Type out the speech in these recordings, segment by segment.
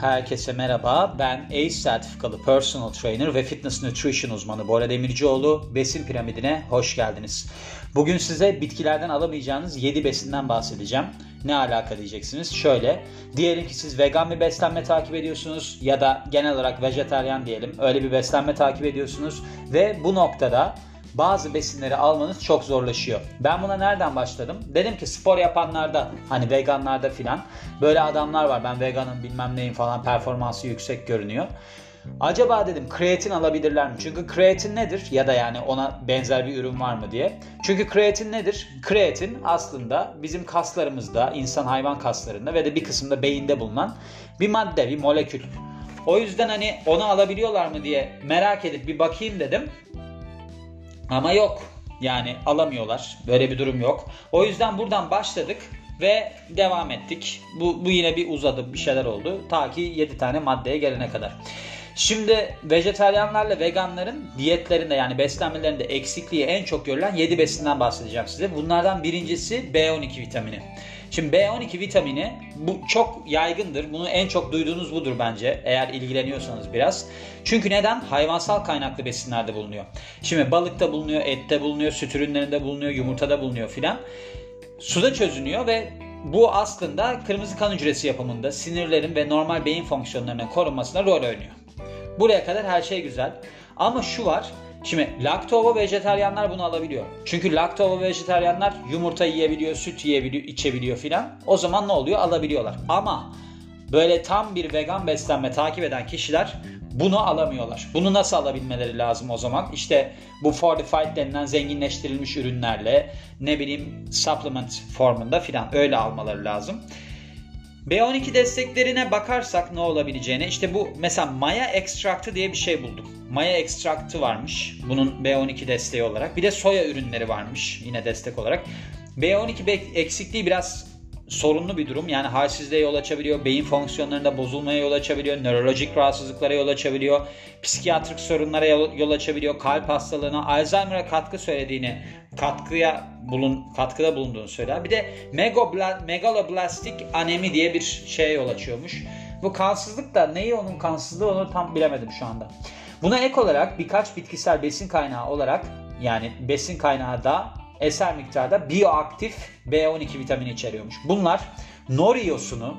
Herkese merhaba. Ben ACE sertifikalı personal trainer ve fitness nutrition uzmanı Bora Demircioğlu. Besin piramidine hoş geldiniz. Bugün size bitkilerden alamayacağınız 7 besinden bahsedeceğim. Ne alaka diyeceksiniz? Şöyle, diyelim ki siz vegan bir beslenme takip ediyorsunuz ya da genel olarak vejetaryen diyelim. Öyle bir beslenme takip ediyorsunuz ve bu noktada bazı besinleri almanız çok zorlaşıyor. Ben buna nereden başladım? Dedim ki spor yapanlarda hani veganlarda filan böyle adamlar var. Ben veganım bilmem neyim falan performansı yüksek görünüyor. Acaba dedim kreatin alabilirler mi? Çünkü kreatin nedir? Ya da yani ona benzer bir ürün var mı diye. Çünkü kreatin nedir? Kreatin aslında bizim kaslarımızda, insan hayvan kaslarında ve de bir kısımda beyinde bulunan bir madde, bir molekül. O yüzden hani onu alabiliyorlar mı diye merak edip bir bakayım dedim. Ama yok. Yani alamıyorlar. Böyle bir durum yok. O yüzden buradan başladık ve devam ettik. Bu, bu yine bir uzadı bir şeyler oldu. Ta ki 7 tane maddeye gelene kadar. Şimdi vejetaryenlerle veganların diyetlerinde yani beslenmelerinde eksikliği en çok görülen 7 besinden bahsedeceğim size. Bunlardan birincisi B12 vitamini. Şimdi B12 vitamini bu çok yaygındır. Bunu en çok duyduğunuz budur bence eğer ilgileniyorsanız biraz. Çünkü neden? Hayvansal kaynaklı besinlerde bulunuyor. Şimdi balıkta bulunuyor, ette bulunuyor, süt ürünlerinde bulunuyor, yumurtada bulunuyor filan. Suda çözünüyor ve bu aslında kırmızı kan hücresi yapımında sinirlerin ve normal beyin fonksiyonlarının korunmasına rol oynuyor. Buraya kadar her şey güzel. Ama şu var. Şimdi laktovo vejeteryanlar bunu alabiliyor. Çünkü laktovo vejeteryanlar yumurta yiyebiliyor, süt yiyebiliyor, içebiliyor filan. O zaman ne oluyor? Alabiliyorlar. Ama böyle tam bir vegan beslenme takip eden kişiler bunu alamıyorlar. Bunu nasıl alabilmeleri lazım o zaman? İşte bu fortified denilen zenginleştirilmiş ürünlerle ne bileyim supplement formunda filan öyle almaları lazım. B12 desteklerine bakarsak ne olabileceğine işte bu mesela maya ekstraktı diye bir şey buldum. Maya ekstraktı varmış bunun B12 desteği olarak. Bir de soya ürünleri varmış yine destek olarak. B12 eksikliği biraz sorunlu bir durum. Yani halsizliğe yol açabiliyor, beyin fonksiyonlarında bozulmaya yol açabiliyor, nörolojik rahatsızlıklara yol açabiliyor, psikiyatrik sorunlara yol açabiliyor, kalp hastalığına, Alzheimer'a katkı söylediğini, katkıya bulun katkıda bulunduğunu söyler. Bir de megaloblastik anemi diye bir şeye yol açıyormuş. Bu kansızlık da neyi onun kansızlığı onu tam bilemedim şu anda. Buna ek olarak birkaç bitkisel besin kaynağı olarak yani besin kaynağı da eser miktarda bioaktif B12 vitamini içeriyormuş. Bunlar nori yosunu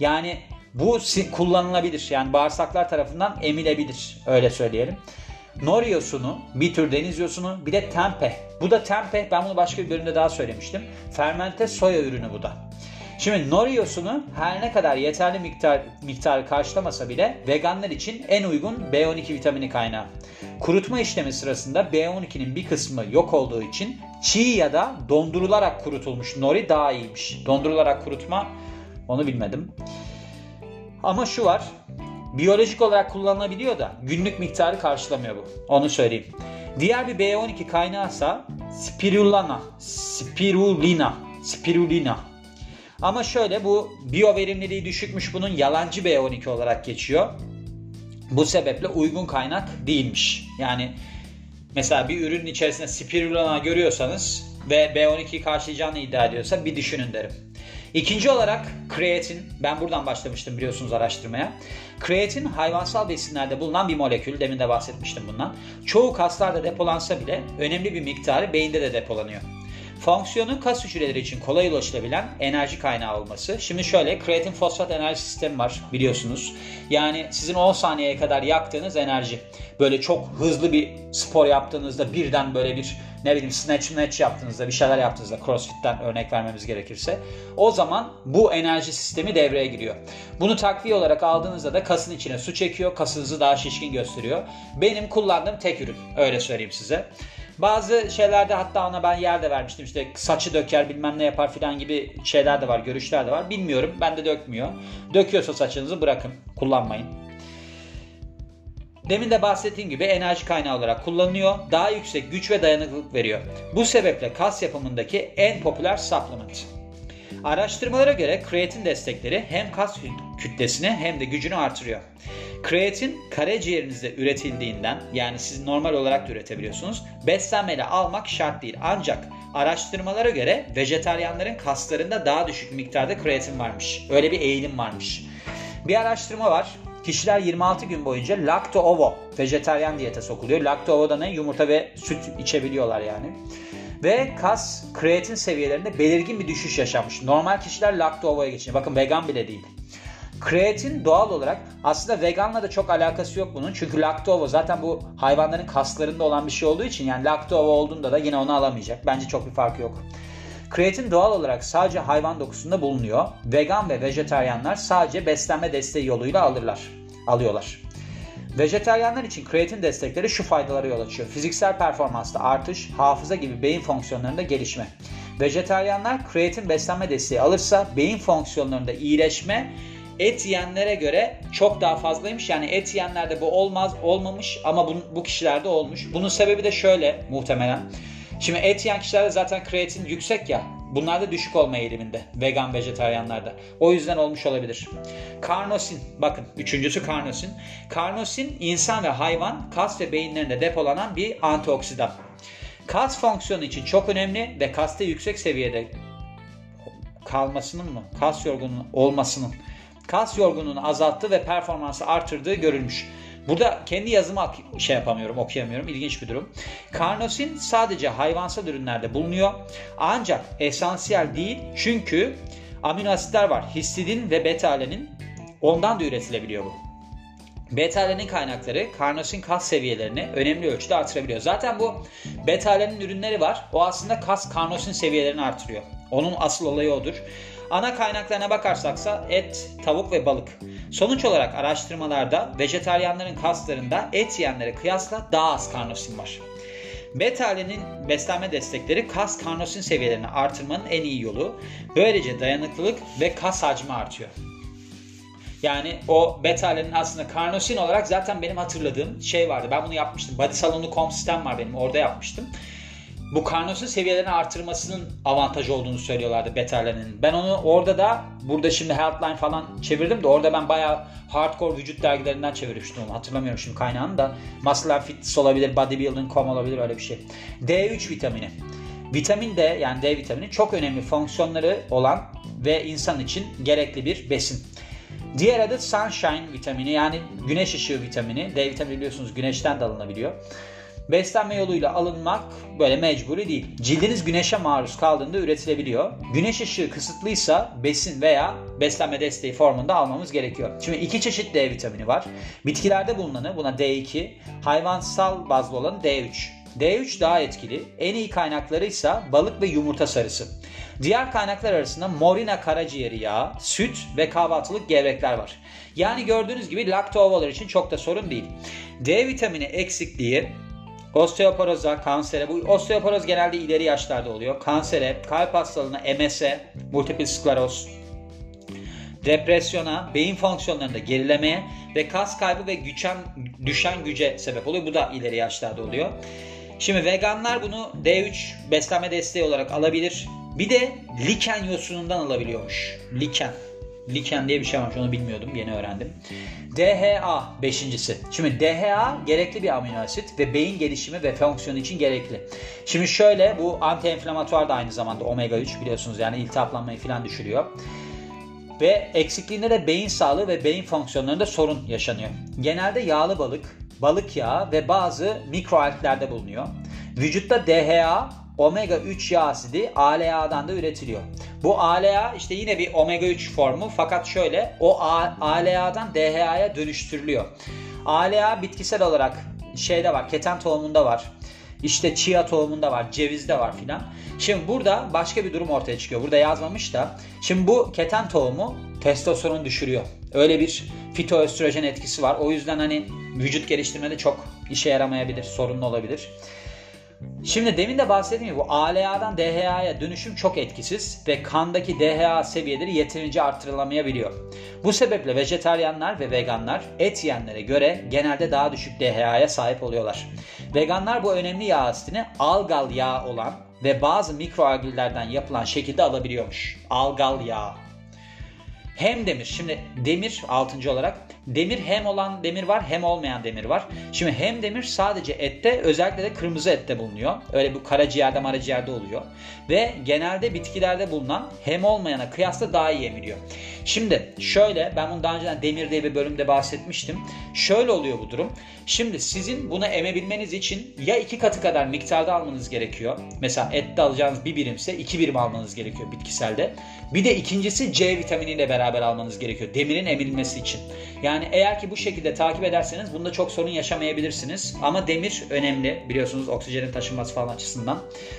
yani bu kullanılabilir. Yani bağırsaklar tarafından emilebilir. Öyle söyleyelim. Nori yosunu, bir tür deniz yosunu, bir de tempe. Bu da tempe. Ben bunu başka bir bölümde daha söylemiştim. Fermente soya ürünü bu da. Şimdi nori yosunu her ne kadar yeterli miktar miktarı karşılamasa bile veganlar için en uygun B12 vitamini kaynağı. Kurutma işlemi sırasında B12'nin bir kısmı yok olduğu için çiğ ya da dondurularak kurutulmuş nori daha iyiymiş. Dondurularak kurutma onu bilmedim. Ama şu var. Biyolojik olarak kullanılabiliyor da günlük miktarı karşılamıyor bu. Onu söyleyeyim. Diğer bir B12 kaynağı ise spirulina. Spirulina. Spirulina. Ama şöyle bu biyo verimliliği düşükmüş bunun yalancı B12 olarak geçiyor. Bu sebeple uygun kaynak değilmiş. Yani mesela bir ürünün içerisinde spirulina görüyorsanız ve B12'yi karşılayacağını iddia ediyorsa bir düşünün derim. İkinci olarak kreatin. Ben buradan başlamıştım biliyorsunuz araştırmaya. Kreatin hayvansal besinlerde bulunan bir molekül. Demin de bahsetmiştim bundan. Çoğu kaslarda depolansa bile önemli bir miktarı beyinde de depolanıyor. Fonksiyonu kas hücreleri için kolay ulaşılabilen enerji kaynağı olması. Şimdi şöyle kreatin fosfat enerji sistemi var biliyorsunuz. Yani sizin 10 saniyeye kadar yaktığınız enerji. Böyle çok hızlı bir spor yaptığınızda birden böyle bir ne bileyim snatch snatch yaptığınızda bir şeyler yaptığınızda crossfit'ten örnek vermemiz gerekirse o zaman bu enerji sistemi devreye giriyor. Bunu takviye olarak aldığınızda da kasın içine su çekiyor. Kasınızı daha şişkin gösteriyor. Benim kullandığım tek ürün öyle söyleyeyim size. Bazı şeylerde hatta ona ben yer de vermiştim işte saçı döker bilmem ne yapar filan gibi şeyler de var görüşler de var. Bilmiyorum ben de dökmüyor. Döküyorsa saçınızı bırakın kullanmayın. Demin de bahsettiğim gibi enerji kaynağı olarak kullanılıyor. Daha yüksek güç ve dayanıklılık veriyor. Bu sebeple kas yapımındaki en popüler supplement. Araştırmalara göre kreatin destekleri hem kas kütlesini hem de gücünü artırıyor. Kreatin karaciğerinizde üretildiğinden yani siz normal olarak da üretebiliyorsunuz. Beslenmeyle almak şart değil. Ancak araştırmalara göre vejetaryenlerin kaslarında daha düşük miktarda kreatin varmış. Öyle bir eğilim varmış. Bir araştırma var. Kişiler 26 gün boyunca lakto-ovo vejeteryan diyete sokuluyor. Lakto-ovo da ne? Yumurta ve süt içebiliyorlar yani. Ve kas kreatin seviyelerinde belirgin bir düşüş yaşanmış. Normal kişiler lakto-ovo'ya geçiyor. Bakın vegan bile değil. Kreatin doğal olarak aslında veganla da çok alakası yok bunun. Çünkü lakto-ovo zaten bu hayvanların kaslarında olan bir şey olduğu için yani lakto-ovo olduğunda da yine onu alamayacak. Bence çok bir farkı yok. Kreatin doğal olarak sadece hayvan dokusunda bulunuyor. Vegan ve vejeteryanlar sadece beslenme desteği yoluyla alırlar, alıyorlar. Vejeteryanlar için kreatin destekleri şu faydalara yol açıyor. Fiziksel performansta artış, hafıza gibi beyin fonksiyonlarında gelişme. Vejeteryanlar kreatin beslenme desteği alırsa beyin fonksiyonlarında iyileşme et yiyenlere göre çok daha fazlaymış. Yani et yiyenlerde bu olmaz, olmamış ama bu, bu kişilerde olmuş. Bunun sebebi de şöyle muhtemelen. Şimdi et yiyen kişilerde zaten kreatin yüksek ya. Bunlarda düşük olma eğiliminde. Vegan vejetaryenlerde. O yüzden olmuş olabilir. Karnosin. Bakın üçüncüsü karnosin. Karnosin insan ve hayvan kas ve beyinlerinde depolanan bir antioksidan. Kas fonksiyonu için çok önemli ve kasta yüksek seviyede kalmasının mı? Kas yorgunluğu olmasının kas yorgunluğunu azalttığı ve performansı artırdığı görülmüş. Burada kendi yazımı şey yapamıyorum, okuyamıyorum. İlginç bir durum. Karnosin sadece hayvansal ürünlerde bulunuyor. Ancak esansiyel değil çünkü amino asitler var. Histidin ve beta-alenin ondan da üretilebiliyor bu. Beta-alenin kaynakları karnosin kas seviyelerini önemli ölçüde artırabiliyor. Zaten bu beta-alenin ürünleri var. O aslında kas karnosin seviyelerini artırıyor. Onun asıl olayı odur. Ana kaynaklarına bakarsaksa et, tavuk ve balık. Sonuç olarak araştırmalarda vejetaryenlerin kaslarında et yiyenlere kıyasla daha az karnosin var. Beta-alenin beslenme destekleri kas karnosin seviyelerini artırmanın en iyi yolu. Böylece dayanıklılık ve kas hacmi artıyor. Yani o beta-alenin aslında karnosin olarak zaten benim hatırladığım şey vardı. Ben bunu yapmıştım. Body Salonu.com sistem var benim. Orada yapmıştım bu karnosin seviyelerini artırmasının avantajı olduğunu söylüyorlardı betalerinin. Ben onu orada da burada şimdi Healthline falan çevirdim de orada ben bayağı hardcore vücut dergilerinden çevirmiştim onu. Hatırlamıyorum şimdi kaynağını da. Muscle Fitness olabilir, Bodybuilding.com olabilir öyle bir şey. D3 vitamini. Vitamin D yani D vitamini çok önemli fonksiyonları olan ve insan için gerekli bir besin. Diğer adı sunshine vitamini yani güneş ışığı vitamini. D vitamini biliyorsunuz güneşten de alınabiliyor. Beslenme yoluyla alınmak böyle mecburi değil. Cildiniz güneşe maruz kaldığında üretilebiliyor. Güneş ışığı kısıtlıysa besin veya beslenme desteği formunda almamız gerekiyor. Şimdi iki çeşit D vitamini var. Bitkilerde bulunanı buna D2, hayvansal bazlı olanı D3. D3 daha etkili. En iyi kaynakları ise balık ve yumurta sarısı. Diğer kaynaklar arasında morina karaciğeri yağı, süt ve kahvaltılık gevrekler var. Yani gördüğünüz gibi lakto ovalar için çok da sorun değil. D vitamini eksikliği Osteoporoza, kansere, bu osteoporoz genelde ileri yaşlarda oluyor. Kansere, kalp hastalığına, MS'e, multiple skleroz, depresyona, beyin fonksiyonlarında gerilemeye ve kas kaybı ve güçen, düşen güce sebep oluyor. Bu da ileri yaşlarda oluyor. Şimdi veganlar bunu D3 beslenme desteği olarak alabilir. Bir de liken yosunundan alabiliyormuş. Liken. Liken diye bir şey varmış onu bilmiyordum yeni öğrendim. DHA beşincisi. Şimdi DHA gerekli bir amino asit ve beyin gelişimi ve fonksiyonu için gerekli. Şimdi şöyle bu anti-enflamatuar da aynı zamanda omega 3 biliyorsunuz yani iltihaplanmayı falan düşürüyor. Ve eksikliğinde de beyin sağlığı ve beyin fonksiyonlarında sorun yaşanıyor. Genelde yağlı balık, balık yağı ve bazı mikroalglerde bulunuyor. Vücutta DHA omega 3 yağ asidi ALA'dan da üretiliyor. Bu ALA işte yine bir omega 3 formu fakat şöyle o ALA'dan DHA'ya dönüştürülüyor. ALA bitkisel olarak şeyde var, keten tohumunda var. İşte chia tohumunda var, cevizde var filan. Şimdi burada başka bir durum ortaya çıkıyor. Burada yazmamış da. Şimdi bu keten tohumu testosteron düşürüyor. Öyle bir fitoöstrojen etkisi var. O yüzden hani vücut geliştirmede çok işe yaramayabilir, sorunlu olabilir. Şimdi demin de bahsettiğim gibi bu ALA'dan DHA'ya dönüşüm çok etkisiz ve kandaki DHA seviyeleri yeterince artırılamayabiliyor. Bu sebeple vejetaryenler ve veganlar et yiyenlere göre genelde daha düşük DHA'ya sahip oluyorlar. Veganlar bu önemli yağ asitini algal yağ olan ve bazı mikroalgillerden yapılan şekilde alabiliyormuş. Algal yağ. Hem demir, şimdi demir 6. olarak demir hem olan demir var hem olmayan demir var. Şimdi hem demir sadece ette özellikle de kırmızı ette bulunuyor. Öyle bu karaciğerde maraciğerde oluyor. Ve genelde bitkilerde bulunan hem olmayana kıyasla daha iyi emiliyor. Şimdi şöyle ben bunu daha önceden demir diye bir bölümde bahsetmiştim. Şöyle oluyor bu durum. Şimdi sizin bunu emebilmeniz için ya iki katı kadar miktarda almanız gerekiyor. Mesela ette alacağınız bir birimse iki birim almanız gerekiyor bitkiselde. Bir de ikincisi C vitaminiyle beraber almanız gerekiyor. Demirin emilmesi için. Yani eğer ki bu şekilde takip ederseniz bunda çok sorun yaşamayabilirsiniz. Ama demir önemli. Biliyorsunuz oksijenin taşınması falan açısından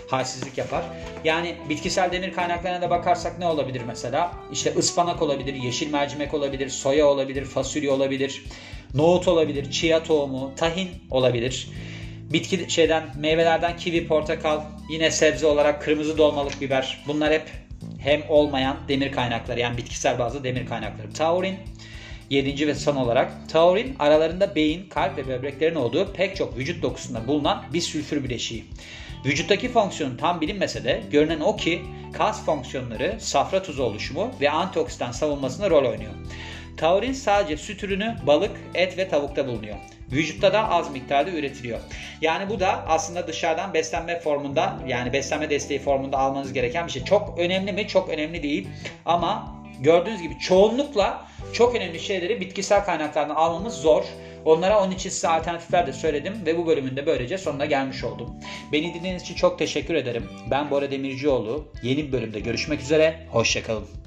halsizlik yapar. Yani bitkisel demir kaynaklarına da bakarsak ne olabilir mesela? İşte ıspanak olabilir, yeşil mercimek olabilir, soya olabilir, fasulye olabilir, nohut olabilir, chia tohumu, tahin olabilir. Bitki şeyden meyvelerden kivi, portakal, yine sebze olarak kırmızı dolmalık biber. Bunlar hep hem olmayan demir kaynakları yani bitkisel bazlı demir kaynakları. Taurin, Yedinci ve son olarak taurin aralarında beyin, kalp ve böbreklerin olduğu pek çok vücut dokusunda bulunan bir sülfür bileşiği. Vücuttaki fonksiyonu tam bilinmese de görünen o ki kas fonksiyonları, safra tuzu oluşumu ve antioksidan savunmasında rol oynuyor. Taurin sadece süt ürünü, balık, et ve tavukta bulunuyor. Vücutta da az miktarda üretiliyor. Yani bu da aslında dışarıdan beslenme formunda yani beslenme desteği formunda almanız gereken bir şey. Çok önemli mi? Çok önemli değil. Ama gördüğünüz gibi çoğunlukla çok önemli şeyleri bitkisel kaynaklardan almamız zor. Onlara onun için size alternatifler de söyledim ve bu bölümün de böylece sonuna gelmiş oldum. Beni dinlediğiniz için çok teşekkür ederim. Ben Bora Demircioğlu. Yeni bir bölümde görüşmek üzere. Hoşçakalın.